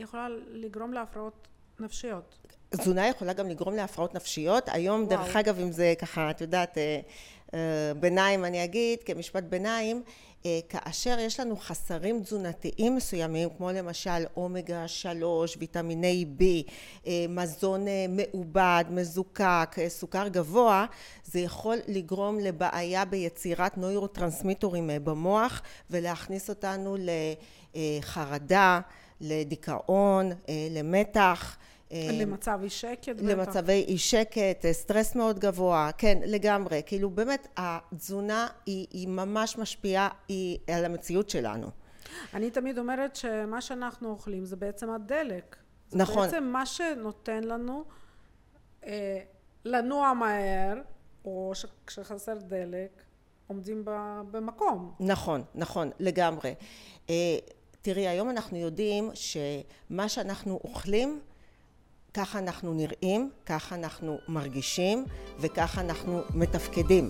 יכולה לגרום להפרעות נפשיות. תזונה יכולה גם לגרום להפרעות נפשיות. היום, וואו. דרך אגב, אם זה ככה, את יודעת, אה, אה, ביניים אני אגיד, כמשפט ביניים, אה, כאשר יש לנו חסרים תזונתיים מסוימים, כמו למשל אומגה 3, ויטמיני B, מזון מעובד, מזוקק, סוכר גבוה, זה יכול לגרום לבעיה ביצירת נוירוטרנסמיטורים במוח ולהכניס אותנו לחרדה, לדיכאון, למתח. למצב אי שקט בטח. למצבי אי שקט, סטרס מאוד גבוה, כן לגמרי, כאילו באמת התזונה היא, היא ממש משפיעה היא על המציאות שלנו. אני תמיד אומרת שמה שאנחנו אוכלים זה בעצם הדלק. נכון. זה בעצם מה שנותן לנו אה, לנוע מהר, או כשחסר דלק, עומדים במקום. נכון, נכון, לגמרי. אה, תראי, היום אנחנו יודעים שמה שאנחנו אוכלים ככה אנחנו נראים, ככה אנחנו מרגישים וככה אנחנו מתפקדים.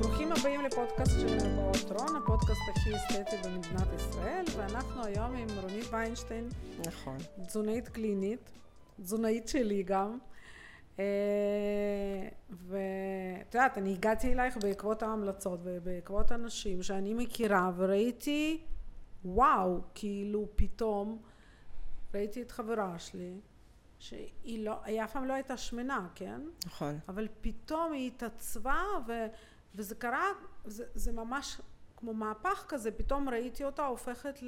ברוכים הבאים לפודקאסט של מרפאות רון, הפודקאסט הכי אסתטי במדינת ישראל, ואנחנו היום עם רונית ויינשטיין. נכון. תזונאית קלינית, תזונאית שלי גם. אה, ואת יודעת, אני הגעתי אלייך בעקבות ההמלצות ובעקבות אנשים שאני מכירה וראיתי וואו, כאילו פתאום ראיתי את חברה שלי, שהיא לא, היא אף פעם לא הייתה שמנה, כן? נכון. אבל פתאום היא התעצבה ו, וזה קרה, זה, זה ממש כמו מהפך כזה, פתאום ראיתי אותה הופכת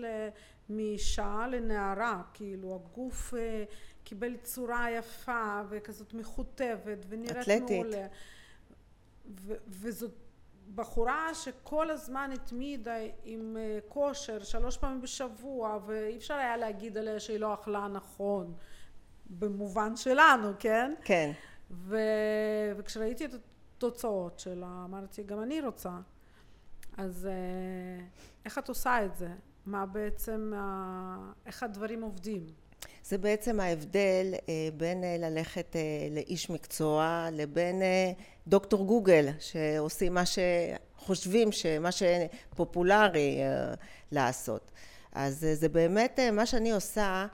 מאישה לנערה, כאילו הגוף אה, קיבל צורה יפה וכזאת מכותבת ונראית מעולה. וזאת בחורה שכל הזמן התמידה עם אה, כושר שלוש פעמים בשבוע ואי אפשר היה להגיד עליה שהיא לא אכלה נכון במובן שלנו, כן? כן. ו... וכשראיתי את התוצאות שלה אמרתי גם אני רוצה אז אה, איך את עושה את זה? מה בעצם, איך הדברים עובדים? זה בעצם ההבדל אה, בין אה, ללכת אה, לאיש מקצוע לבין דוקטור גוגל שעושים מה שחושבים שמה שפופולרי לעשות. אז זה באמת מה שאני עושה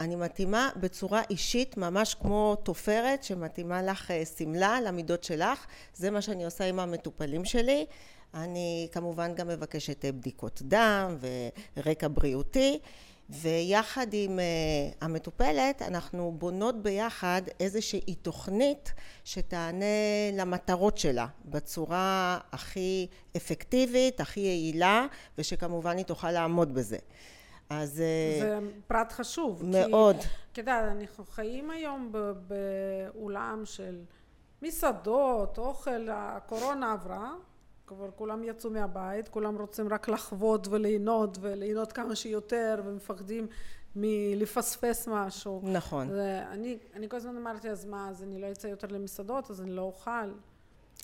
אני מתאימה בצורה אישית ממש כמו תופרת שמתאימה לך שמלה למידות שלך. זה מה שאני עושה עם המטופלים שלי. אני כמובן גם מבקשת בדיקות דם ורקע בריאותי ויחד עם uh, המטופלת אנחנו בונות ביחד איזושהי תוכנית שתענה למטרות שלה בצורה הכי אפקטיבית, הכי יעילה ושכמובן היא תוכל לעמוד בזה. אז... אה, זה פרט חשוב. מאוד. כי, אתה יודע, אנחנו חיים היום באולם של מסעדות, אוכל, הקורונה עברה, כבר כולם יצאו מהבית, כולם רוצים רק לחוות וליהנות וליהנות כמה שיותר ומפחדים מלפספס משהו. נכון. ואני אני כל הזמן אמרתי אז מה אז אני לא אצא יותר למסעדות אז אני לא אוכל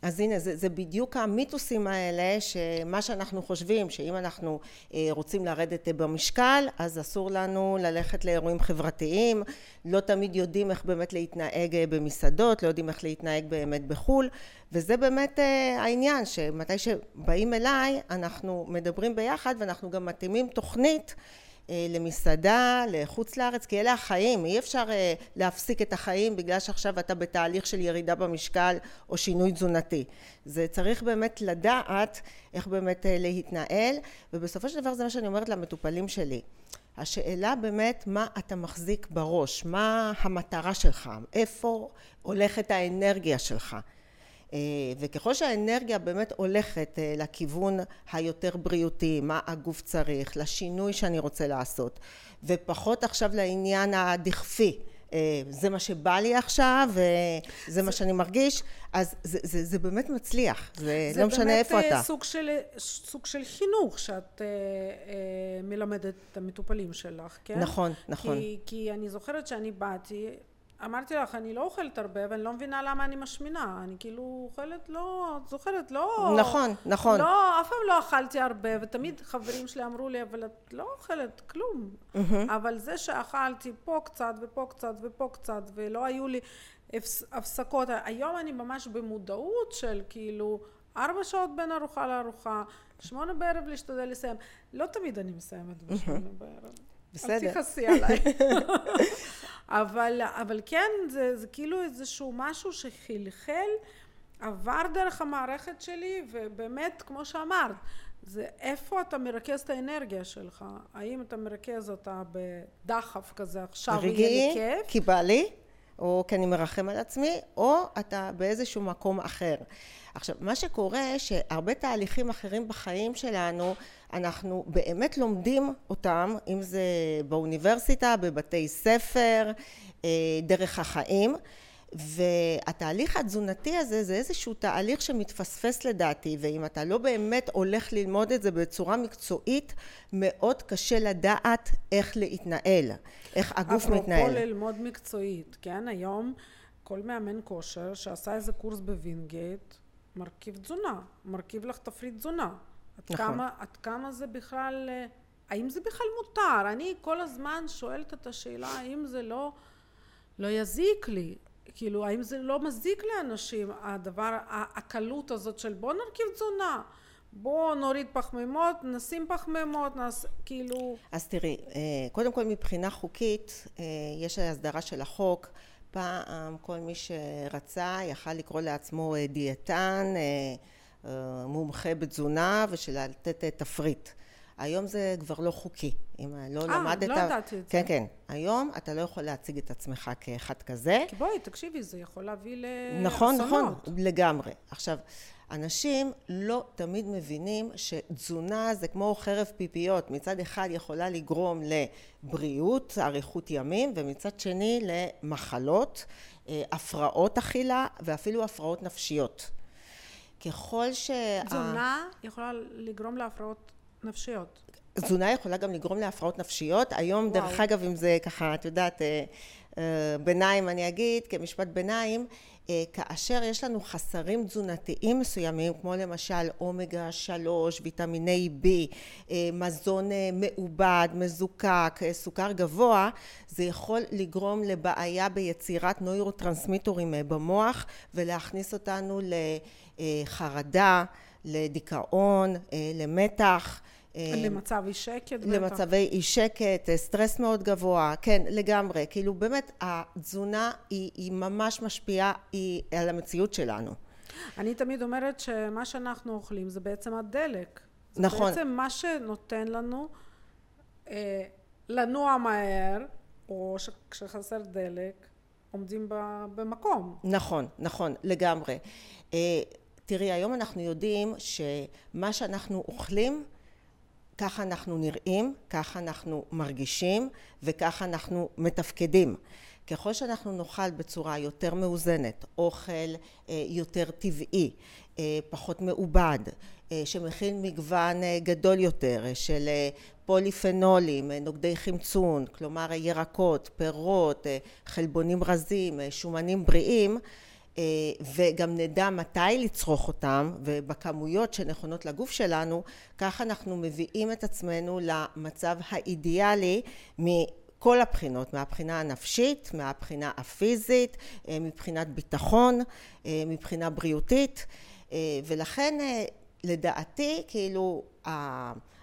אז הנה זה, זה בדיוק המיתוסים האלה שמה שאנחנו חושבים שאם אנחנו אה, רוצים לרדת במשקל אז אסור לנו ללכת לאירועים חברתיים. לא תמיד יודעים איך באמת להתנהג אה, במסעדות לא יודעים איך להתנהג באמת בחו"ל. וזה באמת אה, העניין שמתי שבאים אליי אנחנו מדברים ביחד ואנחנו גם מתאימים תוכנית אה, למסעדה, לחוץ לארץ, כי אלה החיים, אי אפשר אה, להפסיק את החיים בגלל שעכשיו אתה בתהליך של ירידה במשקל או שינוי תזונתי. זה צריך באמת לדעת איך באמת אה, להתנהל, ובסופו של דבר זה מה שאני אומרת למטופלים שלי. השאלה באמת מה אתה מחזיק בראש, מה המטרה שלך, איפה הולכת האנרגיה שלך. אה, וככל שהאנרגיה באמת הולכת אה, לכיוון היותר בריאותי, מה הגוף צריך, לשינוי שאני רוצה לעשות, ופחות עכשיו לעניין הדכפי, אה, זה מה שבא לי עכשיו וזה מה שאני מרגיש אז זה, זה, זה באמת מצליח זה, זה לא משנה איפה אתה. זה באמת סוג של, סוג של חינוך שאת אה, אה, מלמדת את המטופלים שלך כן? נכון נכון כי, כי אני זוכרת שאני באתי אמרתי לך אני לא אוכלת הרבה ואני לא מבינה למה אני משמינה אני כאילו אוכלת לא את זוכרת לא נכון נכון לא אף פעם לא אכלתי הרבה ותמיד חברים שלי אמרו לי אבל את לא אוכלת כלום mm-hmm. אבל זה שאכלתי פה קצת ופה קצת ופה קצת ולא היו לי הפסקות היום אני ממש במודעות של כאילו ארבע שעות בין ארוחה לארוחה, שמונה בערב להשתדל לסיים. לא תמיד אני מסיימת בשמונה בערב. בסדר. אל תכעסי עליי. אבל, אבל כן, זה, זה כאילו איזשהו משהו שחלחל, עבר דרך המערכת שלי, ובאמת, כמו שאמרת, זה איפה אתה מרכז את האנרגיה שלך. האם אתה מרכז אותה בדחף כזה, עכשיו יהיה לי כיף? רגעי, כי בא לי, או כי אני מרחם על עצמי, או אתה באיזשהו מקום אחר. עכשיו, מה שקורה, שהרבה תהליכים אחרים בחיים שלנו, אנחנו באמת לומדים אותם, אם זה באוניברסיטה, בבתי ספר, אה, דרך החיים. והתהליך התזונתי הזה זה איזשהו תהליך שמתפספס לדעתי ואם אתה לא באמת הולך ללמוד את זה בצורה מקצועית מאוד קשה לדעת איך להתנהל, איך הגוף מתנהל. אפרופו ללמוד מקצועית, כן היום כל מאמן כושר שעשה איזה קורס בווינגייט מרכיב תזונה, מרכיב לך תפריט תזונה. עד נכון. כמה, עד כמה זה בכלל, אה, האם זה בכלל מותר? אני כל הזמן שואלת את השאלה האם זה לא, לא יזיק לי. כאילו האם זה לא מזיק לאנשים הדבר הקלות הזאת של בוא נרכיב תזונה בוא נוריד פחמימות נשים פחמימות נעש כאילו. אז תראי אה, קודם כל מבחינה חוקית אה, יש הסדרה של החוק. פעם כל מי שרצה יכל לקרוא לעצמו אה, דיאטן מומחה בתזונה ושלתת תפריט היום זה כבר לא חוקי. אם לא 아, למדת... אה, לא ידעתי את כן, זה. כן, כן. היום אתה לא יכול להציג את עצמך כאחד כזה. כי בואי, תקשיבי, זה יכול להביא לאסונות. נכון, נכון, לגמרי. עכשיו, אנשים לא תמיד מבינים שתזונה זה כמו חרב פיפיות. מצד אחד יכולה לגרום לבריאות, אריכות ימים, ומצד שני למחלות, אה, הפרעות אכילה ואפילו הפרעות נפשיות. ככל ש... תזונה יכולה לגרום להפרעות נפשיות. תזונה יכולה גם לגרום להפרעות נפשיות. היום, וואו. דרך אגב, אם זה ככה, את יודעת, אה, אה, ביניים אני אגיד, כמשפט ביניים, אה, כאשר יש לנו חסרים תזונתיים מסוימים, כמו למשל אומגה 3, ויטמיני B, מזון מעובד, מזוקק, סוכר גבוה, זה יכול לגרום לבעיה ביצירת נוירוטרנסמיטורים במוח ולהכניס אותנו לחרדה, לדיכאון, למתח. אה, למצב אי שקט. למצבי אי שקט, אה, סטרס מאוד גבוה, כן לגמרי, כאילו באמת התזונה היא, היא ממש משפיעה היא על המציאות שלנו. אני תמיד אומרת שמה שאנחנו אוכלים זה בעצם הדלק. נכון. זה בעצם מה שנותן לנו אה, לנוע מהר, או כשחסר דלק, עומדים במקום. נכון, נכון, לגמרי. אה, תראי, היום אנחנו יודעים שמה שאנחנו אוכלים ככה אנחנו נראים, ככה אנחנו מרגישים וככה אנחנו מתפקדים. ככל שאנחנו נאכל בצורה יותר מאוזנת, אוכל אה, יותר טבעי, אה, פחות מעובד, אה, שמכיל מגוון גדול יותר של פוליפנולים, נוגדי חמצון, כלומר ירקות, פירות, חלבונים רזים, שומנים בריאים, וגם נדע מתי לצרוך אותם ובכמויות שנכונות לגוף שלנו, כך אנחנו מביאים את עצמנו למצב האידיאלי מכל הבחינות, מהבחינה הנפשית, מהבחינה הפיזית, אה, מבחינת ביטחון, אה, מבחינה בריאותית, ולכן לדעתי כאילו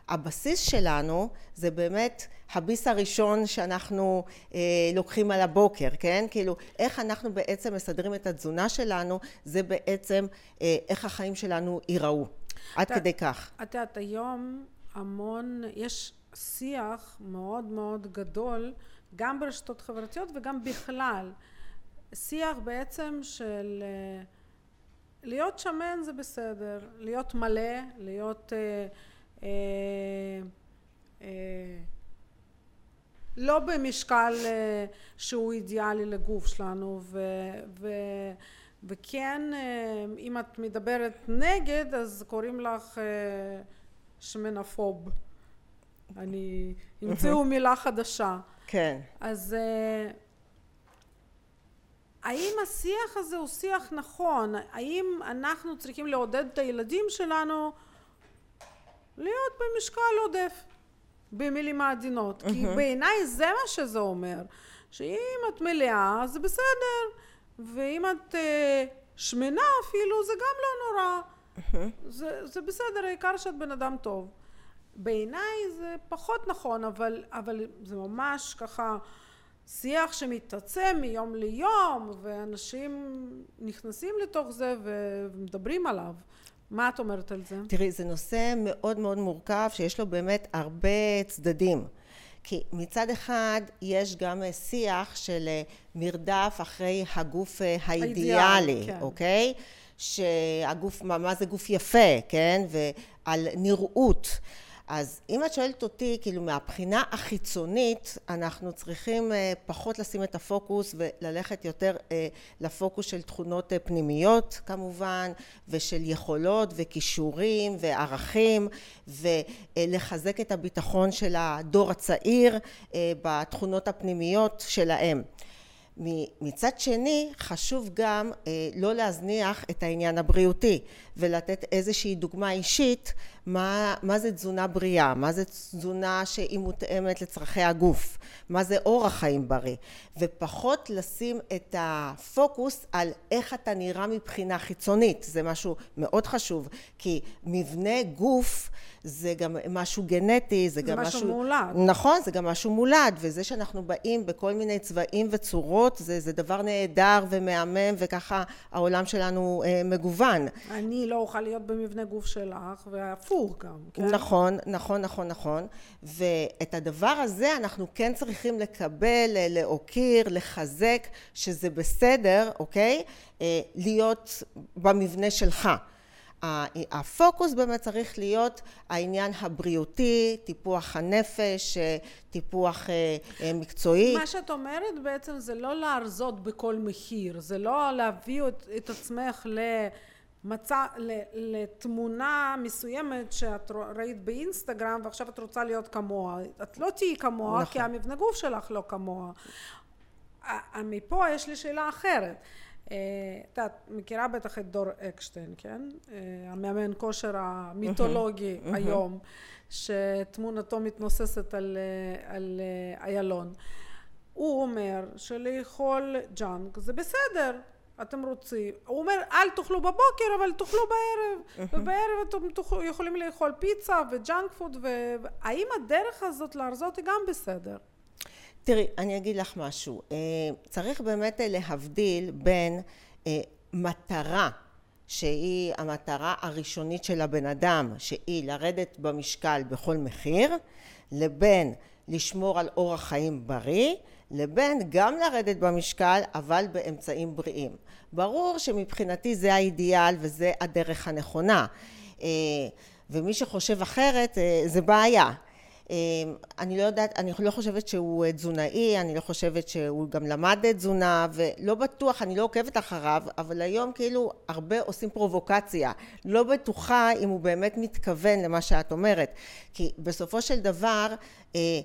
הבסיס שלנו זה באמת הביס הראשון שאנחנו אה, לוקחים על הבוקר, כן? כאילו, איך אנחנו בעצם מסדרים את התזונה שלנו, זה בעצם אה, איך החיים שלנו ייראו. עד כדי כך. את יודעת, היום המון, יש שיח מאוד מאוד גדול, גם ברשתות חברתיות וגם בכלל. שיח בעצם של אה, להיות שמן זה בסדר, להיות מלא, להיות... אה, לא במשקל אה, שהוא אידיאלי לגוף שלנו ו, ו, וכן אם את מדברת נגד אז קוראים לך שמנפוב. אני ימצאו מילה חדשה. כן. אז האם השיח הזה הוא שיח נכון? האם אנחנו צריכים לעודד את הילדים שלנו להיות במשקל עודף במילים העדינות כי בעיניי זה מה שזה אומר שאם את מלאה זה בסדר ואם את uh, שמנה אפילו זה גם לא נורא זה, זה בסדר, העיקר שאת בן אדם טוב. בעיניי זה פחות נכון, אבל, אבל זה ממש ככה שיח שמתעצם מיום ליום, ואנשים נכנסים לתוך זה ומדברים עליו. מה את אומרת על זה? תראי, זה נושא מאוד מאוד מורכב, שיש לו באמת הרבה צדדים. כי מצד אחד יש גם שיח של מרדף אחרי הגוף האידיאלי, כן. אוקיי? שהגוף, מה, מה זה גוף יפה, כן? ועל נראות. אז אם את שואלת אותי, כאילו מהבחינה החיצונית, אנחנו צריכים אה, פחות לשים את הפוקוס וללכת יותר אה, לפוקוס של תכונות אה, פנימיות כמובן, ושל יכולות וכישורים וערכים, ולחזק את הביטחון של הדור הצעיר בתכונות הפנימיות שלהם. מצד שני חשוב גם אה, לא להזניח את העניין הבריאותי ולתת איזושהי דוגמה אישית מה, מה זה תזונה בריאה, מה זה תזונה שהיא מותאמת לצרכי הגוף, מה זה אורח חיים בריא ופחות לשים את הפוקוס על איך אתה נראה מבחינה חיצונית זה משהו מאוד חשוב כי מבנה גוף זה גם משהו גנטי, זה, זה גם משהו... זה משהו מולד. נכון, זה גם משהו מולד, וזה שאנחנו באים בכל מיני צבעים וצורות, זה, זה דבר נהדר ומהמם, וככה העולם שלנו אה, מגוון. אני לא אוכל להיות במבנה גוף שלך, והפוך גם, כן? נכון, נכון, נכון, נכון. ואת הדבר הזה אנחנו כן צריכים לקבל, להוקיר, לחזק, שזה בסדר, אוקיי? אה, להיות במבנה שלך. הפוקוס באמת צריך להיות העניין הבריאותי, טיפוח הנפש, טיפוח אה, אה, מקצועי. מה שאת אומרת בעצם זה לא להרזות בכל מחיר, זה לא להביא את עצמך למצע, לתמונה מסוימת שאת ראית באינסטגרם ועכשיו את רוצה להיות כמוה. את לא תהיי כמוה נכון. כי המבנה גוף שלך לא כמוה. מפה יש לי שאלה אחרת. אה, את יודעת, מכירה בטח את דור אקשטיין, כן? אה, המאמן כושר המיתולוגי היום, שתמונתו מתנוססת על, אה, על איילון. הוא אומר שלאכול ג'אנק זה בסדר, אתם רוצים. הוא אומר, אל תאכלו בבוקר, אבל תאכלו בערב. ובערב אתם תאכלו, יכולים לאכול פיצה וג'אנק פוד, והאם הדרך הזאת להרזות היא גם בסדר? תראי, אני אגיד לך משהו. אה, צריך באמת להבדיל בין אה, מטרה שהיא המטרה הראשונית של הבן אדם, שהיא לרדת במשקל בכל מחיר, לבין לשמור על אורח חיים בריא, לבין גם לרדת במשקל אבל באמצעים בריאים. ברור שמבחינתי זה האידיאל וזה הדרך הנכונה אה, ומי שחושב אחרת זה בעיה אמ, אני לא יודעת, אני לא חושבת שהוא אה, תזונאי, אני לא חושבת שהוא גם למד תזונה ולא בטוח, אני לא עוקבת אחריו, אבל היום כאילו הרבה עושים פרובוקציה. לא בטוחה אם הוא באמת מתכוון למה שאת אומרת, כי בסופו של דבר אה,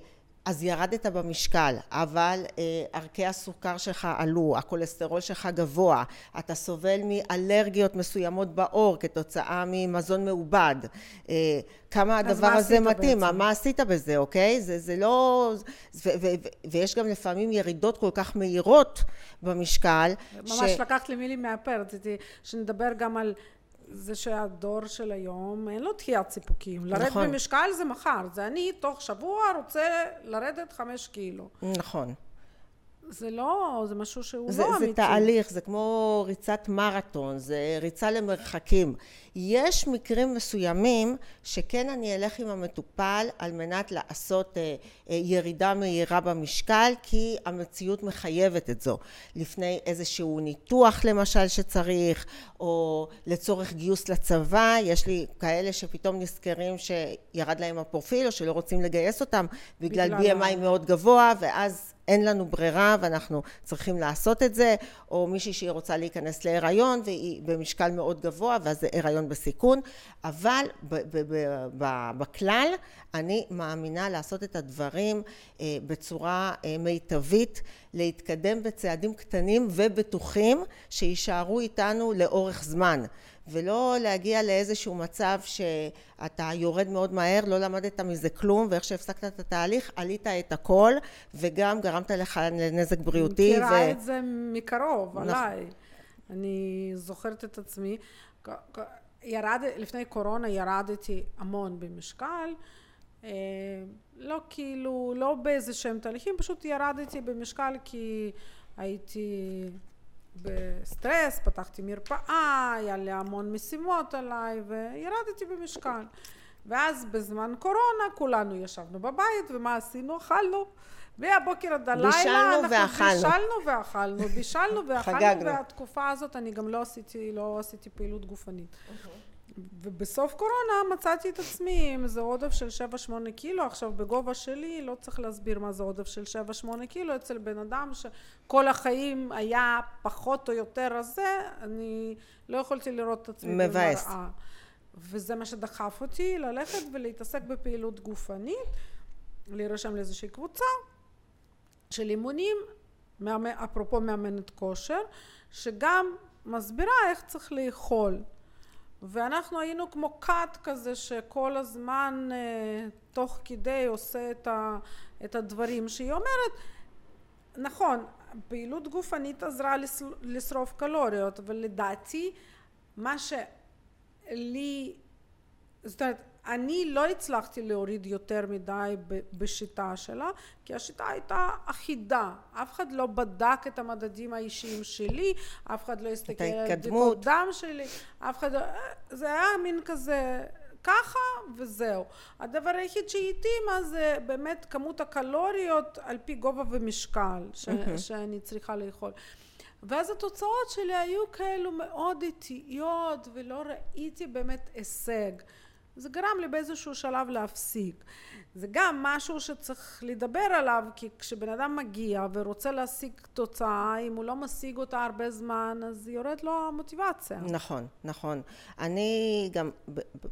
אז ירדת במשקל, אבל אה, ערכי הסוכר שלך עלו, הכולסטרול שלך גבוה, אתה סובל מאלרגיות מסוימות בעור כתוצאה ממזון מעובד, אה, כמה הדבר הזה מתאים, מה, מה עשית בזה, אוקיי? זה, זה לא... ו, ו, ו, ויש גם לפעמים ירידות כל כך מהירות במשקל. ממש ש... לקחת לי מילים מהפה, רציתי שנדבר גם על זה שהדור של היום אין לו דחיית סיפוקים. לרדת נכון. במשקל זה מחר, זה אני תוך שבוע רוצה לרדת חמש קילו. נכון. זה לא, זה משהו שהוא זה, לא זה אמיתי. זה תהליך, זה כמו ריצת מרתון, זה ריצה למרחקים. יש מקרים מסוימים שכן אני אלך עם המטופל על מנת לעשות אה, אה, ירידה מהירה במשקל, כי המציאות מחייבת את זו. לפני איזשהו ניתוח למשל שצריך, או לצורך גיוס לצבא, יש לי כאלה שפתאום נזכרים שירד להם הפרופיל, או שלא רוצים לגייס אותם בגלל, בגלל BMI מאוד גבוה, ואז אין לנו ברירה ואנחנו צריכים לעשות את זה, או מישהי שהיא רוצה להיכנס להיריון והיא במשקל מאוד גבוה ואז זה הריון בסיכון, אבל בכלל אני מאמינה לעשות את הדברים אה, בצורה אה, מיטבית, להתקדם בצעדים קטנים ובטוחים שיישארו איתנו לאורך זמן. ולא להגיע לאיזשהו מצב שאתה יורד מאוד מהר, לא למדת מזה כלום, ואיך שהפסקת את התהליך, עלית את הכל, וגם גרמת לך לנזק בריאותי. אני מכירה ו... את זה מקרוב, נכ... עליי. אני זוכרת את עצמי. ירד, לפני קורונה ירדתי המון במשקל, לא כאילו, לא באיזה שהם תהליכים, פשוט ירדתי במשקל כי הייתי בסטרס, פתחתי מרפאה, היה לי המון משימות עליי וירדתי במשקל. ואז בזמן קורונה כולנו ישבנו בבית ומה עשינו? אכלנו. והבוקר עד הלילה בישלנו ואכלנו. בישלנו ואכלנו, בישלנו ואכלנו, חגגנו. והתקופה הזאת אני גם לא עשיתי, לא עשיתי פעילות גופנית. ובסוף קורונה מצאתי את עצמי עם איזה עודף של 7-8 קילו, עכשיו בגובה שלי לא צריך להסביר מה זה עודף של 7-8 קילו, אצל בן אדם שכל החיים היה פחות או יותר הזה, אני לא יכולתי לראות את עצמי מבאס. במראה. וזה מה שדחף אותי ללכת ולהתעסק בפעילות גופנית, להירשם לאיזושהי קבוצה של אימונים, מאמן, אפרופו מאמנת כושר, שגם מסבירה איך צריך לאכול. ואנחנו היינו כמו כת כזה שכל הזמן אה, תוך כדי עושה את, ה, את הדברים שהיא אומרת. נכון, פעילות גופנית עזרה לשרוף קלוריות, אבל לדעתי מה שלי, זאת אומרת, אני לא הצלחתי להוריד יותר מדי בשיטה שלה, כי השיטה הייתה אחידה. אף אחד לא בדק את המדדים האישיים שלי, אף אחד לא הסתכל על. בדיקות דם שלי, אף אחד, לא- זה היה מין כזה ככה וזהו. הדבר היחיד שהתאימה זה באמת כמות הקלוריות על פי גובה ומשקל ש- שאני צריכה לאכול. ואז התוצאות שלי היו כאלו מאוד איטיות ולא ראיתי באמת הישג. זה גרם לי באיזשהו שלב להפסיק. זה גם משהו שצריך לדבר עליו, כי כשבן אדם מגיע ורוצה להשיג תוצאה, אם הוא לא משיג אותה הרבה זמן, אז יורד לו המוטיבציה. נכון, נכון. אני גם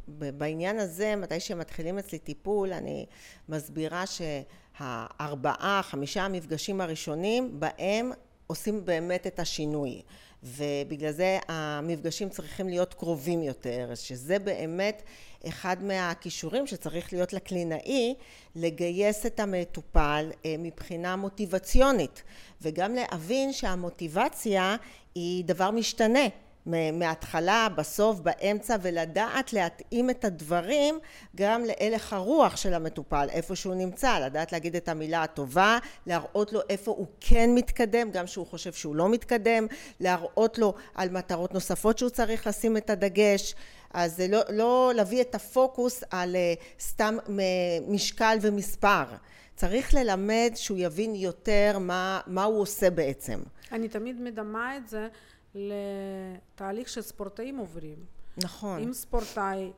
בעניין הזה, מתי שמתחילים אצלי טיפול, אני מסבירה שהארבעה, חמישה המפגשים הראשונים, בהם עושים באמת את השינוי. ובגלל זה המפגשים צריכים להיות קרובים יותר, שזה באמת אחד מהכישורים שצריך להיות לקלינאי, לגייס את המטופל אה, מבחינה מוטיבציונית, וגם להבין שהמוטיבציה היא דבר משתנה. מההתחלה, בסוף, באמצע, ולדעת להתאים את הדברים גם להלך הרוח של המטופל, איפה שהוא נמצא, לדעת להגיד את המילה הטובה, להראות לו איפה הוא כן מתקדם, גם שהוא חושב שהוא לא מתקדם, להראות לו על מטרות נוספות שהוא צריך לשים את הדגש, אז זה לא, לא להביא את הפוקוס על אה, סתם משקל ומספר. צריך ללמד שהוא יבין יותר מה, מה הוא עושה בעצם. אני תמיד מדמה את זה לתהליך שספורטאים עוברים. נכון. אם ספורטאי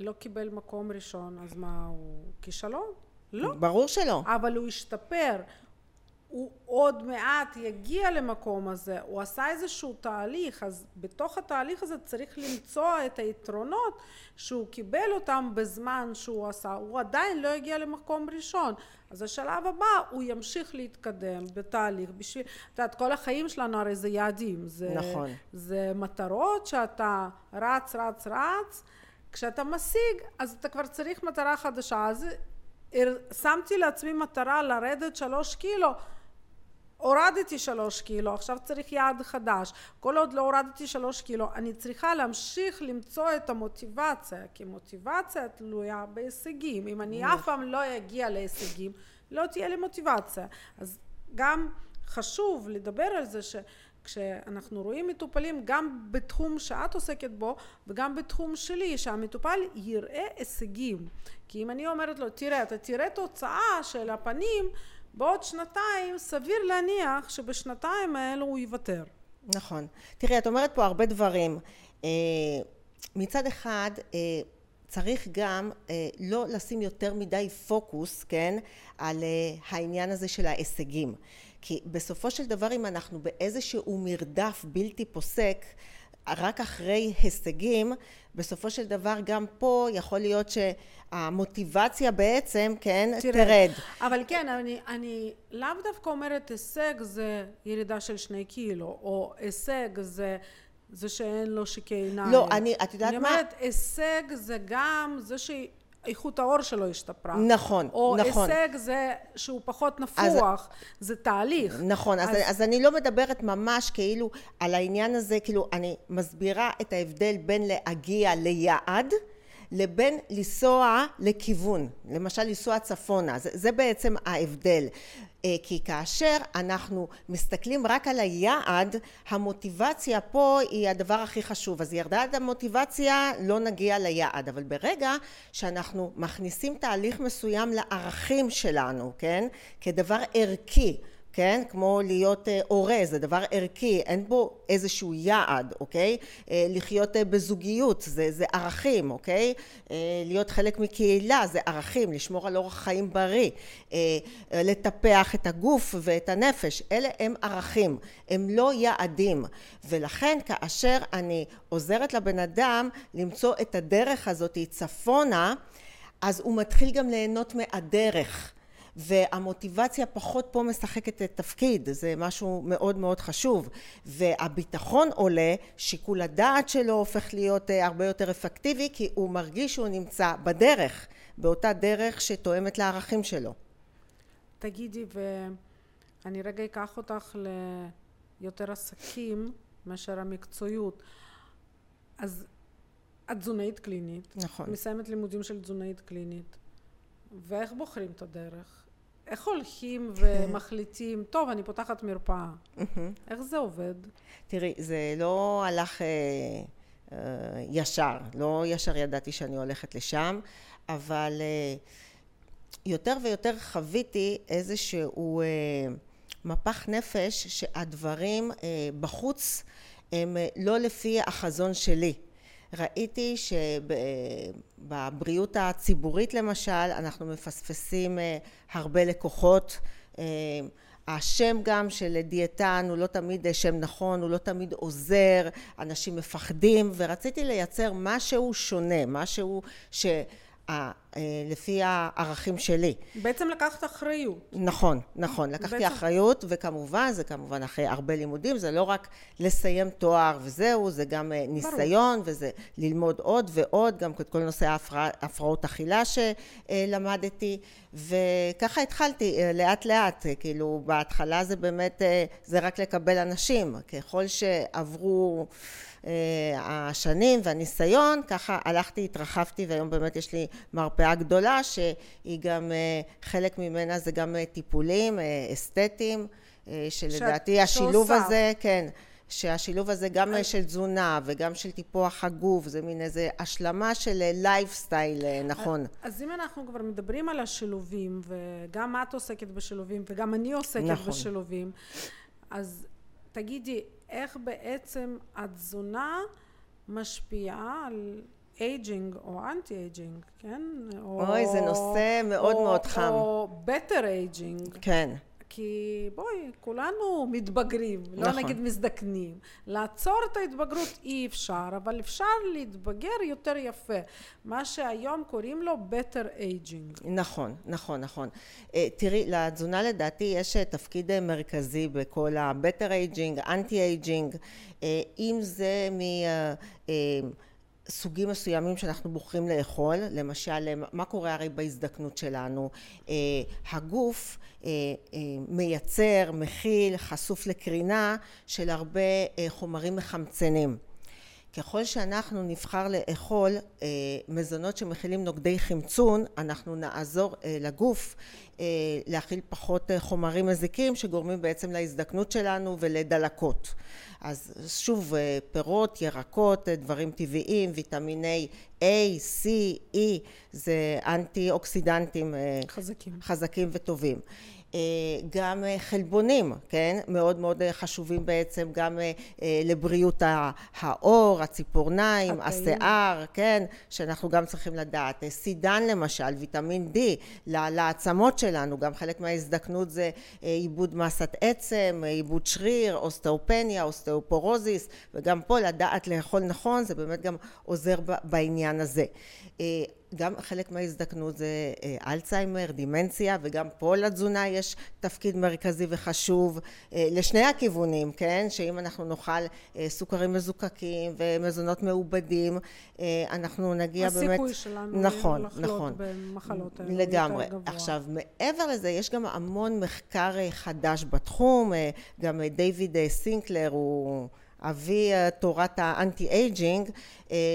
לא קיבל מקום ראשון, אז מה, הוא כישלון? לא. ברור שלא. אבל הוא השתפר. הוא עוד מעט יגיע למקום הזה, הוא עשה איזשהו תהליך, אז בתוך התהליך הזה צריך למצוא את היתרונות שהוא קיבל אותם בזמן שהוא עשה, הוא עדיין לא הגיע למקום ראשון, אז השלב הבא הוא ימשיך להתקדם בתהליך. בשביל, את יודעת כל החיים שלנו הרי זה יעדים, זה, נכון. זה מטרות שאתה רץ רץ רץ, כשאתה משיג אז אתה כבר צריך מטרה חדשה, אז שמתי לעצמי מטרה לרדת שלוש קילו הורדתי שלוש קילו, עכשיו צריך יעד חדש. כל עוד לא הורדתי שלוש קילו, אני צריכה להמשיך למצוא את המוטיבציה, כי מוטיבציה תלויה בהישגים. אם אני אף פעם לא אגיע להישגים, לא תהיה לי מוטיבציה. אז גם חשוב לדבר על זה שכשאנחנו רואים מטופלים גם בתחום שאת עוסקת בו וגם בתחום שלי, שהמטופל יראה הישגים. כי אם אני אומרת לו, תראה, אתה תראה תוצאה של הפנים, בעוד שנתיים סביר להניח שבשנתיים האלו הוא יוותר. נכון. תראי, את אומרת פה הרבה דברים. אה, מצד אחד, אה, צריך גם אה, לא לשים יותר מדי פוקוס, כן, על העניין הזה של ההישגים. כי בסופו של דבר, אם אנחנו באיזשהו מרדף בלתי פוסק, רק אחרי הישגים, בסופו של דבר גם פה יכול להיות שהמוטיבציה בעצם, כן, תרד. תרד. אבל כן, אני, אני לאו דווקא אומרת הישג זה ירידה של שני קילו, או הישג זה, זה שאין לו שקי עיניים. לא, אני- את יודעת אני מה? אומרת, הישג זה גם זה ש... איכות העור שלו השתפרה. נכון, או נכון. הישג זה שהוא פחות נפוח, זה תהליך. נכון, אז, אז- אז אני לא מדברת ממש כאילו על העניין הזה, כאילו אני מסבירה את ההבדל בין להגיע ליעד לבין לנסוע לכיוון, למשל לנסוע צפונה, זה, זה בעצם ההבדל. אה, כי כאשר אנחנו מסתכלים רק על היעד, המוטיבציה פה היא הדבר הכי חשוב. אז ירדה את המוטיבציה, לא נגיע ליעד. אבל ברגע שאנחנו מכניסים תהליך מסוים לערכים שלנו, כן? כדבר ערכי, כן? כמו להיות אה, הורה, זה דבר ערכי, אין בו איזשהו יעד, אוקיי? אה, לחיות אה, בזוגיות, זה, זה ערכים, אוקיי? להיות חלק מקהילה, זה ערכים, לשמור על אורח חיים בריא, לטפח את הגוף ואת הנפש, אלה הם ערכים, הם לא יעדים. ולכן כאשר אני עוזרת לבן אדם למצוא את הדרך הזאת צפונה, אז הוא מתחיל גם ליהנות מהדרך. והמוטיבציה פחות פה משחקת את תפקיד, זה משהו מאוד מאוד חשוב. והביטחון עולה, שיקול הדעת שלו הופך להיות אה, הרבה יותר אפקטיבי, כי הוא מרגיש שהוא נמצא בדרך, באותה דרך שתואמת לערכים שלו. תגידי, ואני רגע אקח אותך ליותר עסקים מאשר המקצועיות. אז את תזונאית קלינית, נכון. מסיימת לימודים של תזונאית קלינית, ואיך בוחרים את הדרך? איך הולכים ומחליטים, טוב, אני פותחת מרפאה. איך זה עובד? תראי, זה לא הלך אה, אה, ישר, לא ישר ידעתי שאני הולכת לשם, אבל אה, יותר ויותר חוויתי איזשהו אה, מפח נפש שהדברים אה, בחוץ הם אה, לא לפי החזון שלי. ראיתי שבבריאות הציבורית למשל אנחנו מפספסים אה, הרבה לקוחות. אה, השם גם של דיאטן הוא לא תמיד שם נכון, הוא לא תמיד עוזר, אנשים מפחדים ורציתי לייצר משהו שונה, משהו ש... אה, לפי הערכים שלי. בעצם לקחת אחריות. נכון, נכון. לקחתי בעצם- אחריות, וכמובן, זה כמובן אחרי הרבה לימודים, זה לא רק לסיים תואר וזהו, זה גם אה, ניסיון, וזה ללמוד עוד ועוד, גם את כל נושא ההפרע, הפרעות אכילה שלמדתי, וככה התחלתי אה, לאט לאט, כאילו בהתחלה זה באמת, זה רק לקבל אנשים, ככל שעברו השנים והניסיון, ככה הלכתי, התרחבתי, והיום באמת יש לי מרפאה גדולה, שהיא גם, אה, חלק ממנה זה גם אה, טיפולים אה, אסתטיים, אה, שלדעתי שאת- השילוב שעושה. הזה, כן, שהשילוב הזה גם אה, של תזונה וגם של טיפוח הגוף, זה מין איזה השלמה של לייפסטייל נכון. אז אם אנחנו כבר מדברים על השילובים, וגם את עוסקת בשילובים, וגם אני עוסקת נכון. בשילובים, אז תגידי, איך בעצם התזונה משפיעה על aging או anti aging, כן? אוי, זה נושא מאוד או- מאוד חם. או better aging. כן. כי בואי, כולנו מתבגרים, לא נכון. נגיד מזדקנים. לעצור את ההתבגרות אי אפשר, אבל אפשר להתבגר יותר יפה. מה שהיום קוראים לו better aging. נכון, נכון, נכון. אה, תראי, לתזונה לדעתי יש אה, תפקיד אה, מרכזי בכל ה-better aging, anti-aging, אם זה מ... סוגים מסוימים שאנחנו בוחרים לאכול, למשל, אה, מה קורה הרי בהזדקנות שלנו? אה, הגוף אה, מייצר, מכיל, חשוף לקרינה של הרבה חומרים מחמצנים. ככל שאנחנו נבחר לאכול אה, מזונות שמכילים נוגדי חמצון, אנחנו נעזור אה, לגוף אה, להכיל פחות אה, חומרים מזיקים שגורמים בעצם להזדקנות שלנו ולדלקות. אז שוב, אה, פירות, ירקות, אה, דברים טבעיים, ויטמיני A, C, E, זה אנטי אוקסידנטים אה, חזקים. חזקים וטובים. אה, גם אה, חלבונים, כן? מאוד מאוד אה, חשובים בעצם גם לבריאות העור, הציפורניים, התאים. השיער, כן? שאנחנו גם צריכים לדעת. סידן למשל, ויטמין D, לעצמות שלנו, גם חלק מההזדקנות זה איבוד מסת עצם, איבוד שריר, אוסטאופניה, אוסטאופורוזיס, וגם פה לדעת לאכול נכון, זה באמת גם עוזר בעניין הזה. אה, גם חלק מההזדקנות זה אלצהיימר, דימנציה, וגם פה לתזונה יש תפקיד מרכזי וחשוב לשני הכיוונים, כן? שאם אנחנו נאכל סוכרים מזוקקים ומזונות מעובדים, אנחנו נגיע הסיכוי באמת... הסיכוי שלנו נכון, לחלות נכון. במחלות האלה לגמרי. יותר גבוה. עכשיו, מעבר לזה, יש גם המון מחקר חדש בתחום, גם דיוויד סינקלר הוא... אבי תורת ה anti aging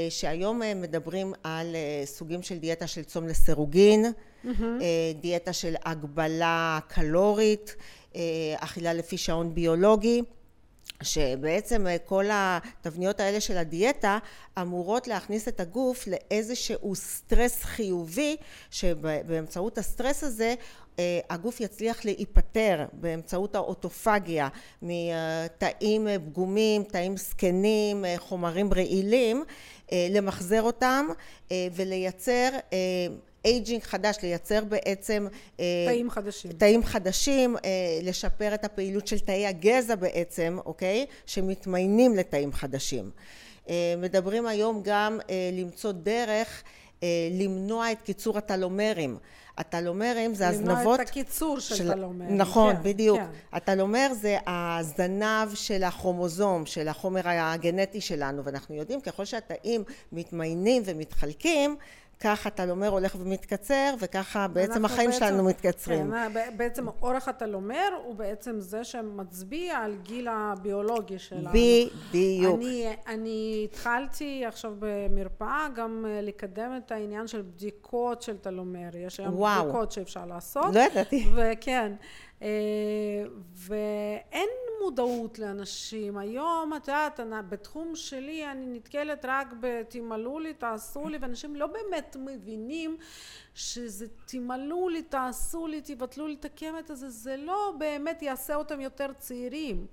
שהיום מדברים על סוגים של דיאטה של צום לסירוגין, mm-hmm. דיאטה של הגבלה קלורית, אכילה לפי שעון ביולוגי שבעצם כל התבניות האלה של הדיאטה אמורות להכניס את הגוף לאיזשהו סטרס חיובי שבאמצעות הסטרס הזה הגוף יצליח להיפטר באמצעות האוטופגיה מתאים פגומים, תאים זקנים, חומרים רעילים, למחזר אותם ולייצר aging חדש, לייצר בעצם תאים חדשים, תאים חדשים, לשפר את הפעילות של תאי הגזע בעצם, אוקיי? שמתמיינים לתאים חדשים. מדברים היום גם למצוא דרך למנוע את קיצור הטלומרים הטלומרים זה הזנבות... למנוע את הקיצור של, של... טלומרים. נכון, כן, בדיוק. כן. הטלומר זה הזנב של הכרומוזום, של החומר הגנטי שלנו, ואנחנו יודעים ככל שהתאים מתמיינים ומתחלקים, ככה הטלומר הולך ומתקצר וככה בעצם החיים בעצם, שלנו מתקצרים. כן, בעצם אורך הטלומר הוא בעצם זה שמצביע על גיל הביולוגי שלנו. בדיוק. אני, אני התחלתי עכשיו במרפאה גם לקדם את העניין של בדיקות של טלומר. יש היום וואו. בדיקות שאפשר לעשות. לא ידעתי. וכן. ואין מודעות לאנשים. היום, את יודעת, בתחום שלי אני נתקלת רק ב"תמלאו לי, תעשו לי", ואנשים לא באמת מבינים שזה "תמלאו לי, תעשו לי, תבטלו לי את הקמט הזה", זה לא באמת יעשה אותם יותר צעירים.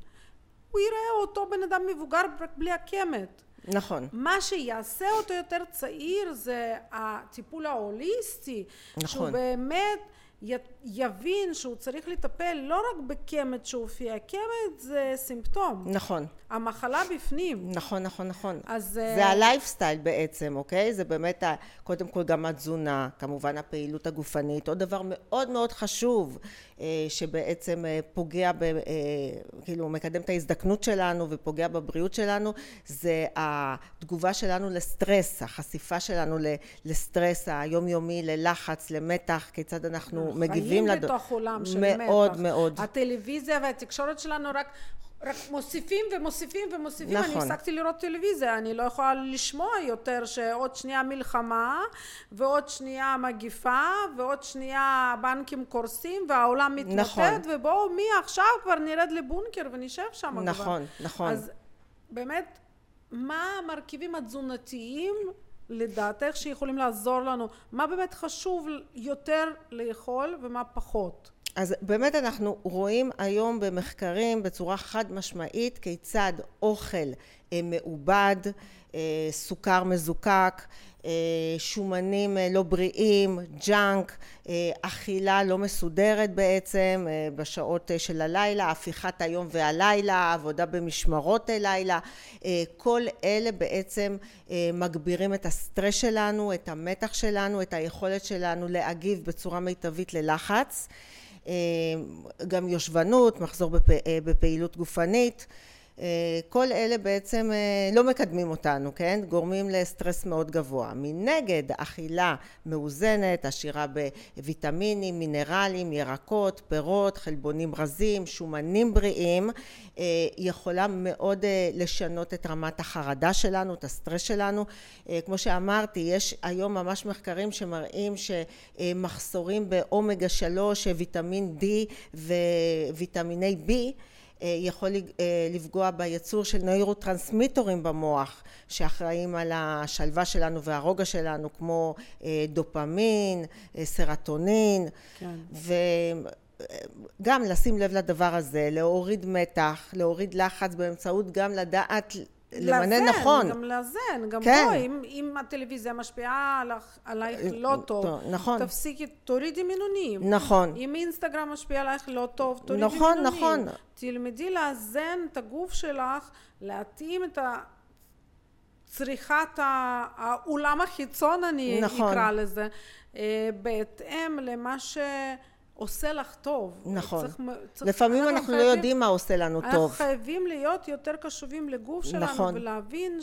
הוא יראה אותו בן אדם מבוגר רק בלי הקמט. נכון. מה שיעשה אותו יותר צעיר זה הטיפול ההוליסטי. נכון. שהוא באמת יבין שהוא צריך לטפל לא רק בקמט שהופיע, קמט זה סימפטום. נכון. המחלה בפנים. נכון, נכון, נכון. אז... זה הלייפסטייל בעצם, אוקיי? זה באמת, קודם כל גם התזונה, כמובן הפעילות הגופנית. עוד דבר מאוד מאוד חשוב, שבעצם פוגע, ב, כאילו מקדם את ההזדקנות שלנו ופוגע בבריאות שלנו, זה התגובה שלנו לסטרס, החשיפה שלנו לסטרס היומיומי, ללחץ, למתח, כיצד אנחנו מגיבים לדו... חיים בתוך עולם של מאוד, מתח. מאוד מאוד. הטלוויזיה והתקשורת שלנו רק רק מוסיפים ומוסיפים ומוסיפים, נכון. אני הפסקתי לראות טלוויזיה, אני לא יכולה לשמוע יותר שעוד שנייה מלחמה ועוד שנייה מגיפה ועוד שנייה הבנקים קורסים והעולם מתמוטט נכון. ובואו מי עכשיו כבר נרד לבונקר ונשב שם נכון, כבר. נכון. אז באמת, מה המרכיבים התזונתיים לדעתך שיכולים לעזור לנו? מה באמת חשוב יותר לאכול ומה פחות? אז באמת אנחנו רואים היום במחקרים בצורה חד משמעית כיצד אוכל מעובד, סוכר מזוקק, שומנים לא בריאים, ג'אנק, אכילה לא מסודרת בעצם בשעות של הלילה, הפיכת היום והלילה, עבודה במשמרות לילה, כל אלה בעצם מגבירים את הסטרס שלנו, את המתח שלנו, את היכולת שלנו להגיב בצורה מיטבית ללחץ. גם יושבנות, מחזור בפעילות גופנית, כל אלה בעצם לא מקדמים אותנו, כן? גורמים לסטרס מאוד גבוה. מנגד, אכילה מאוזנת, עשירה בוויטמינים, מינרלים, ירקות, פירות, חלבונים רזים, שומנים בריאים, יכולה מאוד לשנות את רמת החרדה שלנו, את הסטרס שלנו. כמו שאמרתי, יש היום ממש מחקרים שמראים שמחסורים באומגה 3, ויטמין D וויטמיני B יכול לפגוע בייצור של נוירוטרנסמיטורים במוח שאחראים על השלווה שלנו והרוגע שלנו כמו דופמין, סרטונין כן. וגם לשים לב לדבר הזה, להוריד מתח, להוריד לחץ באמצעות גם לדעת למנן נכון. גם לאזן, גם כן. בואי, אם, אם הטלוויזיה משפיעה עליך, עלייך לא טוב, נכון. תפסיקי, תורידי מינונים. נכון. אם אינסטגרם משפיע עלייך לא טוב, תורידי נכון, מינונים. נכון, נכון. תלמדי לאזן את הגוף שלך, להתאים את צריכת האולם החיצון אני נכון. אקרא לזה, בהתאם למה ש... עושה לך טוב. נכון. צריך, צריך, לפעמים אנחנו, אנחנו לא חייבים, לא יודעים מה עושה לנו אנחנו טוב. אנחנו חייבים להיות יותר קשובים לגוף שלנו, נכון. ולהבין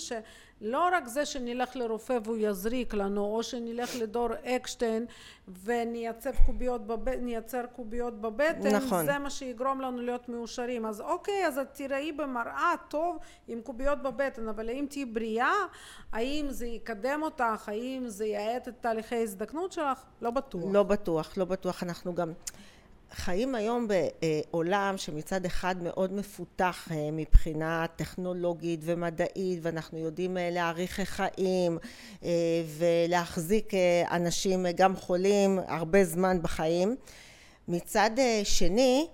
שלא רק זה שנלך לרופא והוא יזריק לנו, או שנלך לדור אקשטיין ונייצר קוביות, בב... קוביות בבטן, נכון. זה מה שיגרום לנו להיות מאושרים. אז אוקיי, אז את תראי במראה טוב עם קוביות בבטן, אבל האם תהיי בריאה? האם זה יקדם אותך? האם זה יאט את תהליכי ההזדקנות שלך? לא בטוח. לא בטוח, לא בטוח. אנחנו גם... חיים היום בעולם שמצד אחד מאוד מפותח אה, מבחינה טכנולוגית ומדעית ואנחנו יודעים אה, להאריך חיים אה, ולהחזיק אנשים גם חולים הרבה זמן בחיים. מצד שני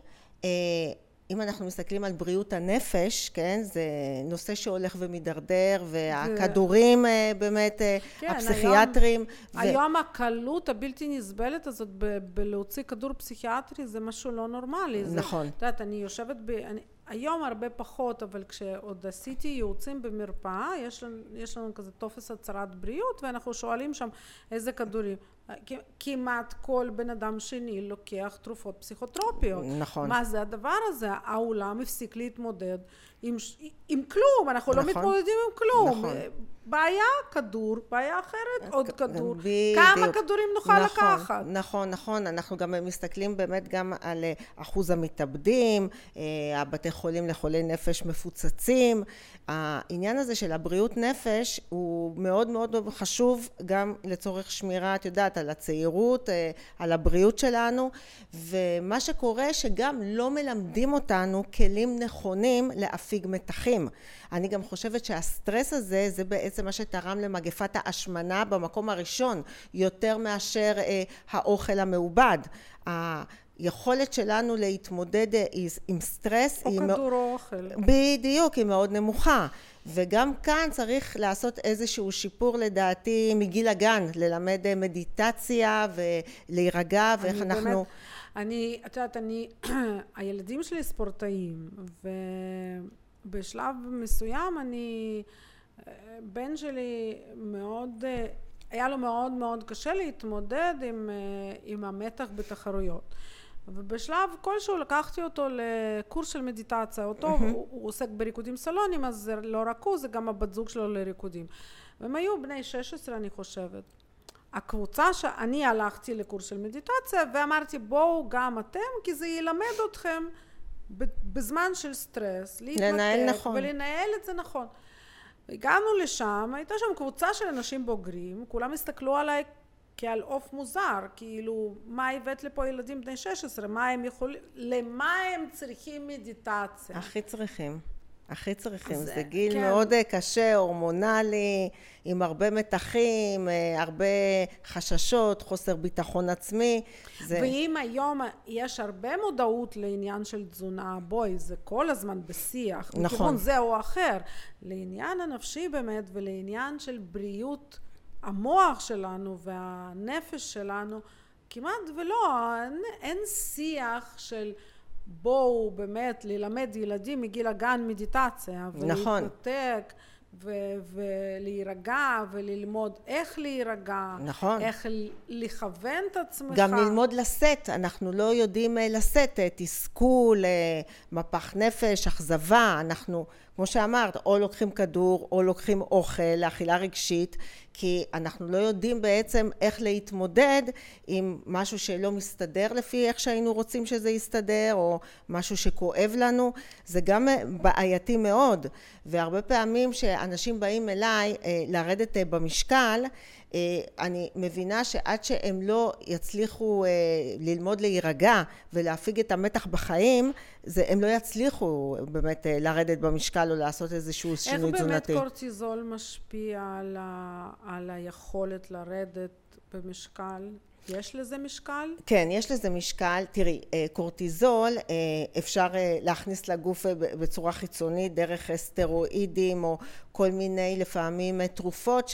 אם אנחנו מסתכלים על בריאות הנפש, כן, זה נושא שהולך ומידרדר, והכדורים זה... באמת, כן, הפסיכיאטרים. היום, ו... היום הקלות הבלתי נסבלת הזאת ב- בלהוציא כדור פסיכיאטרי זה משהו לא נורמלי. נכון. את יודעת, אני יושבת ב... אני, היום הרבה פחות, אבל כשעוד עשיתי ייעוצים במרפאה, יש לנו, יש לנו כזה טופס הצהרת בריאות, ואנחנו שואלים שם איזה כדורים. כמעט כל בן אדם שני לוקח תרופות פסיכוטרופיות. נכון. מה זה הדבר הזה? העולם הפסיק להתמודד עם, עם כלום, אנחנו לא נכון. לא מתמודדים עם כלום. נכון. בעיה, כדור, בעיה אחרת, עוד כדור. בדיוק. כמה כדורים נוכל נכון, לקחת? נכון, נכון. אנחנו גם מסתכלים באמת גם על אה, אחוז המתאבדים, אה, הבתי חולים לחולי נפש מפוצצים. העניין הזה של הבריאות נפש הוא מאוד מאוד חשוב גם לצורך שמירה, את יודעת, על הצעירות, אה, על הבריאות שלנו, ומה שקורה שגם לא מלמדים אותנו כלים נכונים להפיג מתחים. אני גם חושבת שהסטרס הזה זה בעצם מה שתרם למגפת ההשמנה במקום הראשון יותר מאשר אה, האוכל המעובד. היכולת שלנו להתמודד אה, עם סטרס או כדור או אוכל. בדיוק, היא מאוד נמוכה. וגם כאן צריך לעשות איזשהו שיפור לדעתי מגיל הגן, ללמד אה, מדיטציה ולהירגע ואיך אנחנו... באמת, אני, את יודעת, אני, הילדים שלי ספורטאים, ו... בשלב מסוים אני, בן שלי מאוד, היה לו מאוד מאוד קשה להתמודד עם, עם המתח בתחרויות. ובשלב כלשהו לקחתי אותו לקורס של מדיטציה, אותו mm-hmm. הוא, הוא עוסק בריקודים סלונים אז זה לא רק הוא זה גם הבת זוג שלו לריקודים והם היו בני 16 אני חושבת הקבוצה שאני הלכתי לקורס של מדיטציה ואמרתי בואו גם אתם כי זה ילמד אתכם בזמן של סטרס, להתמתק נכון. ולנהל את זה נכון. הגענו לשם, הייתה שם קבוצה של אנשים בוגרים, כולם הסתכלו עליי כעל עוף מוזר, כאילו מה הבאת לפה ילדים בני 16, מה הם יכולים, למה הם צריכים מדיטציה? הכי צריכים. הכי צריכים, זה, זה גיל כן. מאוד אה, קשה, הורמונלי, עם הרבה מתחים, אה, הרבה חששות, חוסר ביטחון עצמי. זה... ואם היום יש הרבה מודעות לעניין של תזונה, בואי, זה כל הזמן בשיח, נכון. מכיוון זה או אחר, לעניין הנפשי באמת ולעניין של בריאות המוח שלנו והנפש שלנו, כמעט ולא, אין, אין שיח של בואו באמת ללמד ילדים מגיל הגן מדיטציה נכון. ולהתנתק ו- ולהירגע וללמוד איך להירגע, נכון. איך לכוון את עצמך. גם ללמוד לשאת, אנחנו לא יודעים אה, לשאת אה, תסכול, אה, מפח נפש, אכזבה, אנחנו כמו שאמרת, או לוקחים כדור או לוקחים אוכל לאכילה רגשית, כי אנחנו לא יודעים בעצם איך להתמודד עם משהו שלא מסתדר לפי איך שהיינו רוצים שזה יסתדר, או משהו שכואב לנו, זה גם בעייתי מאוד. והרבה פעמים שאנשים באים אליי אה, לרדת אה, במשקל, אני מבינה שעד שהם לא יצליחו ללמוד להירגע ולהפיג את המתח בחיים, זה, הם לא יצליחו באמת לרדת במשקל או לעשות איזשהו שינוי תזונתי. איך באמת קורטיזול משפיע על, ה, על היכולת לרדת במשקל? יש לזה משקל? כן, יש לזה משקל. תראי, אה, קורטיזול אה, אפשר אה, להכניס לגוף בצורה חיצונית דרך סטרואידים או כל מיני לפעמים תרופות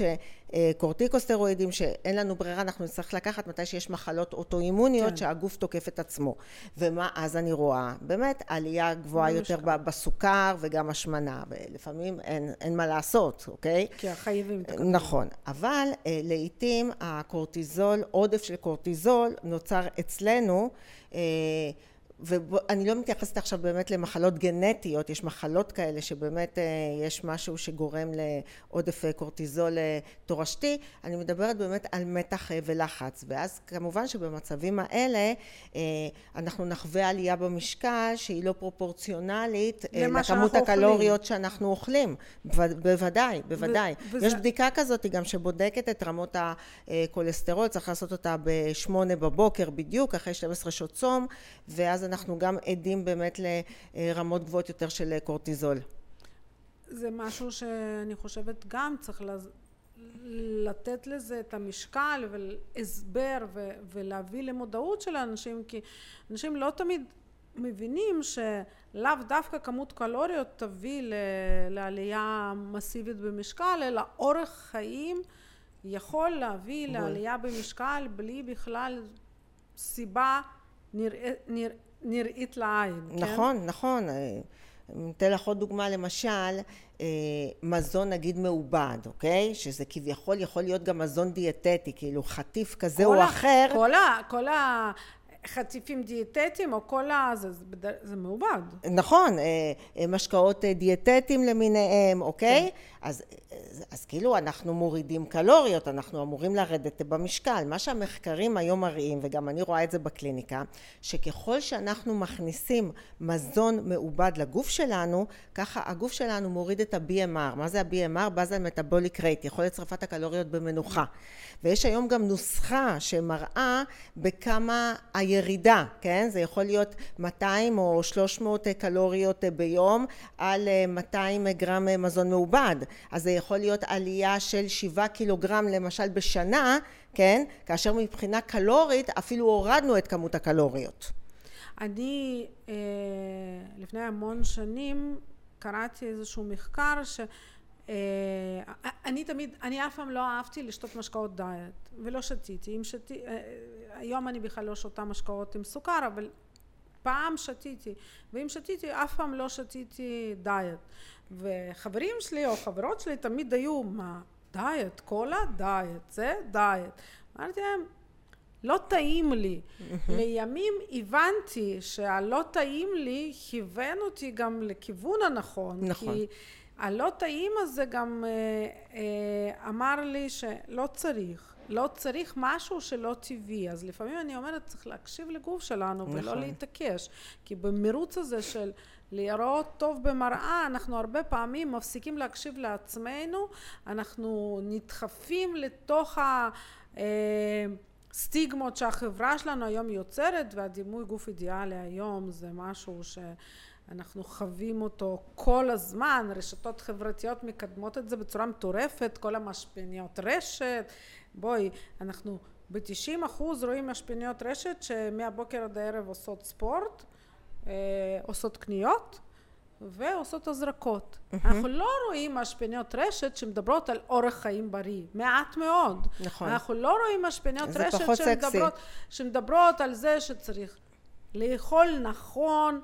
קורטיקוסטרואידים שאין לנו ברירה אנחנו נצטרך לקחת מתי שיש מחלות אוטואימוניות כן. שהגוף תוקף את עצמו. ומה אז אני רואה? באמת עלייה גבוהה יותר בסוכר וגם השמנה. ולפעמים אין, אין מה לעשות אוקיי? כי חייבים נכון. אבל לעיתים הקורטיזול עודף של קורטיזול נוצר אצלנו ואני לא מתייחסת עכשיו באמת למחלות גנטיות, יש מחלות כאלה שבאמת יש משהו שגורם לעודף קורטיזול תורשתי, אני מדברת באמת על מתח ולחץ ואז כמובן שבמצבים האלה אנחנו נחווה עלייה במשקל שהיא לא פרופורציונלית לכמות הקלוריות אוכלים. שאנחנו אוכלים, בוודאי, בוודאי. ו- יש בדיקה כזאת גם שבודקת את רמות הכולסטרול, צריך לעשות אותה בשמונה בבוקר בדיוק, אחרי 12 שעות צום ואז אנחנו גם עדים באמת לרמות גבוהות יותר של קורטיזול. זה משהו שאני חושבת גם צריך לתת לזה את המשקל והסבר ולהביא למודעות של האנשים כי אנשים לא תמיד מבינים שלאו דווקא כמות קלוריות תביא לעלייה מסיבית במשקל אלא אורך חיים יכול להביא לעלייה במשקל בלי בכלל סיבה נראה, נראה, נראית לעין, כן? נכון, נכון. אני אתן לך עוד דוגמה למשל מזון נגיד מעובד, אוקיי? שזה כביכול יכול להיות גם מזון דיאטטי, כאילו חטיף כזה או אחר. כל ה... כל ה... חטיפים דיאטטיים או כל ה... זה, זה, זה מעובד. נכון, משקאות דיאטטיים למיניהם, אוקיי? כן. אז, אז כאילו אנחנו מורידים קלוריות, אנחנו אמורים לרדת במשקל. מה שהמחקרים היום מראים, וגם אני רואה את זה בקליניקה, שככל שאנחנו מכניסים מזון מעובד לגוף שלנו, ככה הגוף שלנו מוריד את ה-BMR. מה זה ה-BMR? באזל מטאבוליק רייט, יכולת שרפת הקלוריות במנוחה. ויש היום גם נוסחה שמראה בכמה הירידה, כן? זה יכול להיות 200 או 300 קלוריות ביום על 200 גרם מזון מעובד. אז זה יכול להיות עלייה של 7 קילוגרם למשל בשנה, כן? כאשר מבחינה קלורית אפילו הורדנו את כמות הקלוריות. אני אה, לפני המון שנים קראתי איזשהו מחקר ש... אה, אני תמיד, אני אף פעם לא אהבתי לשתות משקאות דיאט ולא שתיתי, אם שתי, אה, היום אני בכלל לא שותה משקאות עם סוכר אבל פעם שתיתי ואם שתיתי אף פעם לא שתיתי דיאט וחברים שלי או חברות שלי תמיד היו מה דיאט קולה? דיאט זה? דיאט. אמרתי להם לא טעים לי. לימים הבנתי שהלא טעים לי כיוון אותי גם לכיוון הנכון נכון. כי הלא טעים הזה גם אמר לי שלא צריך לא צריך משהו שלא טבעי. אז לפעמים אני אומרת צריך להקשיב לגוף שלנו נכון. ולא להתעקש. כי במרוץ הזה של להיראות טוב במראה אנחנו הרבה פעמים מפסיקים להקשיב לעצמנו אנחנו נדחפים לתוך הסטיגמות שהחברה שלנו היום יוצרת והדימוי גוף אידיאלי היום זה משהו שאנחנו חווים אותו כל הזמן. רשתות חברתיות מקדמות את זה בצורה מטורפת כל המשפיעניות רשת. בואי אנחנו בתשעים אחוז רואים משפיעניות רשת שמהבוקר עד הערב עושות ספורט עושות קניות ועושות הזרקות. אנחנו לא רואים משפיעניות רשת שמדברות על אורח חיים בריא, מעט מאוד. נכון. אנחנו לא רואים משפיעניות רשת שמדברות, שמדברות על זה שצריך לאכול נכון,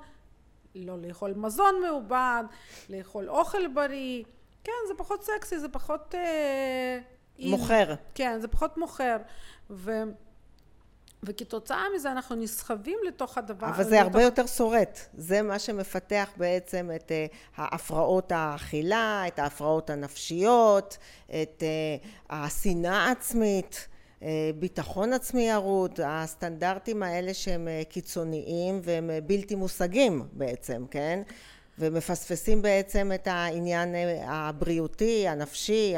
לא לאכול מזון מעובד, לאכול אוכל בריא, כן זה פחות סקסי, זה פחות... מוכר. כן, זה פחות מוכר. ו... וכתוצאה מזה אנחנו נסחבים לתוך הדבר אבל זה הרבה יותר שורט. זה מה שמפתח בעצם את ההפרעות האכילה את ההפרעות הנפשיות את השנאה העצמית ביטחון עצמי ירוד הסטנדרטים האלה שהם קיצוניים והם בלתי מושגים בעצם כן? ומפספסים בעצם את העניין הבריאותי הנפשי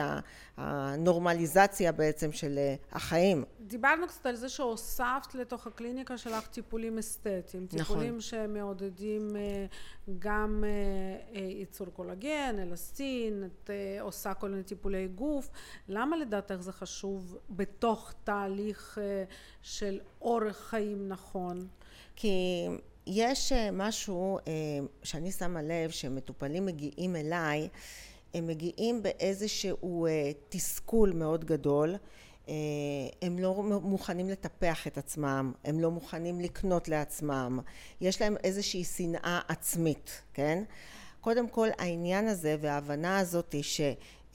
הנורמליזציה בעצם של החיים דיברנו קצת על זה שהוספת לתוך הקליניקה שלך טיפולים אסתטיים, נכון. טיפולים שמעודדים גם ייצור קולגן, אלסטין, את עושה כל מיני טיפולי גוף, למה לדעתך זה חשוב בתוך תהליך של אורך חיים נכון? כי יש משהו שאני שמה לב שמטופלים מגיעים אליי הם מגיעים באיזשהו תסכול מאוד גדול הם לא מוכנים לטפח את עצמם, הם לא מוכנים לקנות לעצמם, יש להם איזושהי שנאה עצמית, כן? קודם כל העניין הזה וההבנה הזאת היא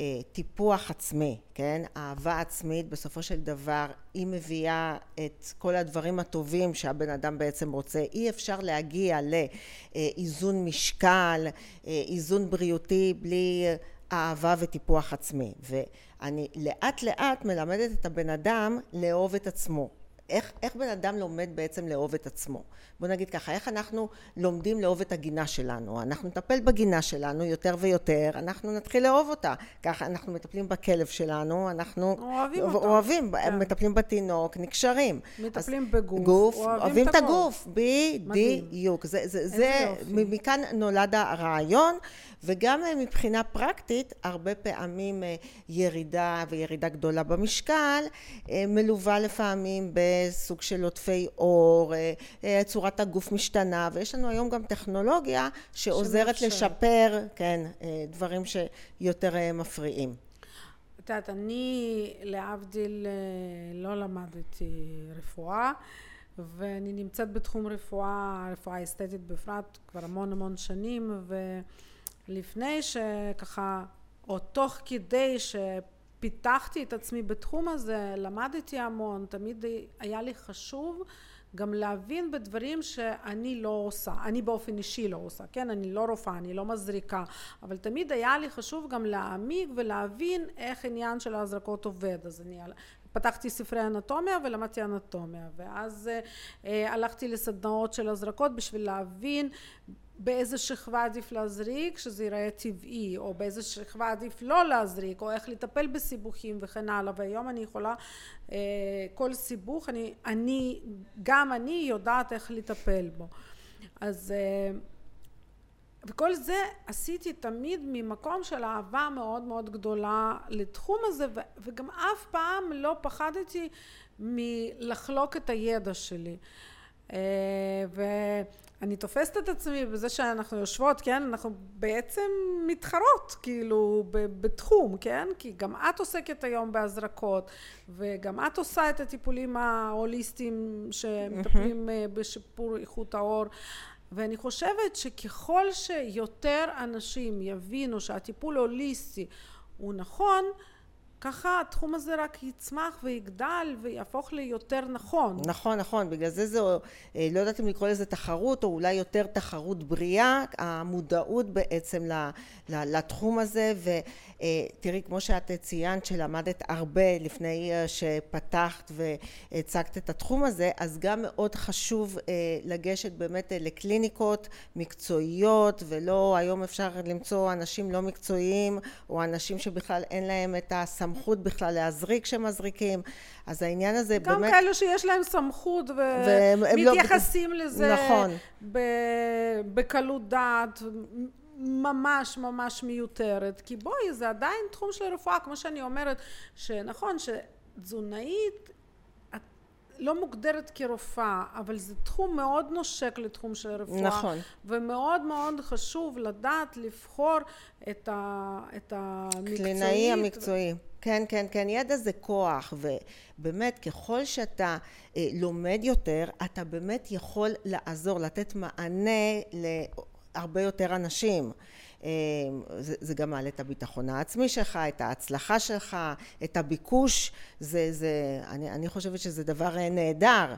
שטיפוח עצמי, כן? אהבה עצמית בסופו של דבר היא מביאה את כל הדברים הטובים שהבן אדם בעצם רוצה. אי אפשר להגיע לאיזון משקל, איזון בריאותי בלי אהבה וטיפוח עצמי. ואני לאט לאט מלמדת את הבן אדם לאהוב את עצמו. איך, איך בן אדם לומד בעצם לאהוב את עצמו? בוא נגיד ככה, איך אנחנו לומדים לאהוב את הגינה שלנו? אנחנו נטפל בגינה שלנו יותר ויותר, אנחנו נתחיל לאהוב אותה. ככה אנחנו מטפלים בכלב שלנו, אנחנו אוהבים אותו. אוהבים, כן. מטפלים בתינוק, נקשרים. מטפלים אז, בגוף, גוף, אוהבים, אוהבים את הגוף. בדיוק. זה, זה, זה, מכאן נולד הרעיון. וגם אה, מבחינה פרקטית הרבה פעמים אה, ירידה וירידה גדולה במשקל אה, מלווה לפעמים בסוג של עודפי עור, צורת הגוף משתנה ויש לנו היום גם טכנולוגיה שעוזרת. לשפר, כן, דברים שיותר מפריעים. את יודעת, אני להבדיל לא למדתי רפואה ואני נמצאת בתחום רפואה, רפואה אסתטית בפרט כבר המון המון שנים ו... לפני שככה, או תוך כדי שפיתחתי את עצמי בתחום הזה, למדתי המון, תמיד היה לי חשוב גם להבין בדברים שאני לא עושה, אני באופן אישי לא עושה, כן, אני לא רופאה, אני לא מזריקה, אבל תמיד היה לי חשוב גם להעמיק ולהבין איך עניין של ההזרקות עובד, אז אני פתחתי ספרי אנטומיה ולמדתי אנטומיה ואז אה, הלכתי לסדנאות של הזרקות בשביל להבין באיזה שכבה עדיף להזריק שזה ייראה טבעי או באיזה שכבה עדיף לא להזריק או איך לטפל בסיבוכים וכן הלאה. והיום אני יכולה אה, כל סיבוך אני, אני גם אני יודעת איך לטפל בו. אז אה, וכל זה עשיתי תמיד ממקום של אהבה מאוד מאוד גדולה לתחום הזה וגם אף פעם לא פחדתי מלחלוק את הידע שלי ואני תופסת את עצמי בזה שאנחנו יושבות, כן, אנחנו בעצם מתחרות כאילו בתחום, כן, כי גם את עוסקת היום בהזרקות וגם את עושה את הטיפולים ההוליסטיים שמטפלים mm-hmm. בשיפור איכות העור. ואני חושבת שככל שיותר אנשים יבינו שהטיפול הוליסטי הוא נכון ככה התחום הזה רק יצמח ויגדל ויהפוך ליותר נכון. נכון, נכון, בגלל זה זה, אה, לא יודעת אם לקרוא לזה תחרות, או אולי יותר תחרות בריאה, המודעות בעצם לתחום הזה, ותראי, כמו שאת ציינת שלמדת הרבה לפני אה, שפתחת והצגת את התחום הזה, אז גם מאוד חשוב אה, לגשת באמת לקליניקות מקצועיות, ולא, היום אפשר למצוא אנשים לא מקצועיים, או אנשים שבכלל אין להם את הסמכות סמכות בכלל להזריק כשמזריקים, אז העניין הזה גם באמת... גם כאלו שיש להם סמכות ומתייחסים לא... לזה נכון. בקלות דעת, ממש ממש מיותרת, כי בואי זה עדיין תחום של רפואה, כמו שאני אומרת, שנכון שתזונאית לא מוגדרת כרופאה, אבל זה תחום מאוד נושק לתחום של רפואה. נכון. ומאוד מאוד חשוב לדעת לבחור את, ה, את המקצועית. קלינאי המקצועי. כן, כן, כן, ידע זה כוח, ובאמת ככל שאתה אה, לומד יותר, אתה באמת יכול לעזור, לתת מענה להרבה יותר אנשים. אה, זה, זה גם מעלה את הביטחון העצמי שלך, את ההצלחה שלך, את הביקוש, זה, זה, אני, אני חושבת שזה דבר אה, נהדר.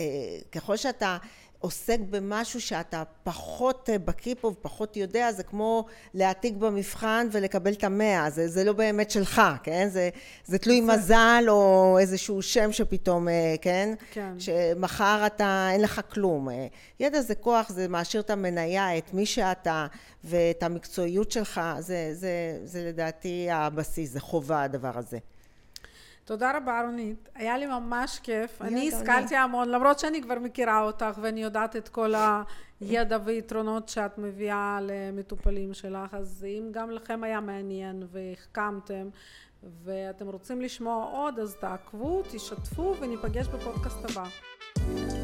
אה, ככל שאתה עוסק במשהו שאתה פחות אה, בקיא פה ופחות יודע, זה כמו להעתיק במבחן ולקבל את המאה, זה, זה לא באמת שלך, כן? זה, זה תלוי זה... מזל או איזשהו שם שפתאום, אה, כן? כן. שמחר אתה, אין לך כלום. אה, ידע זה כוח, זה מעשיר את המניה, את מי שאתה ואת המקצועיות שלך, זה, זה, זה לדעתי הבסיס, זה חובה הדבר הזה. תודה רבה רונית, היה לי ממש כיף, אני השכלתי המון למרות שאני כבר מכירה אותך ואני יודעת את כל הידע ויתרונות שאת מביאה למטופלים שלך אז אם גם לכם היה מעניין והחכמתם ואתם רוצים לשמוע עוד אז תעקבו, תשתפו וניפגש בפודקאסט הבא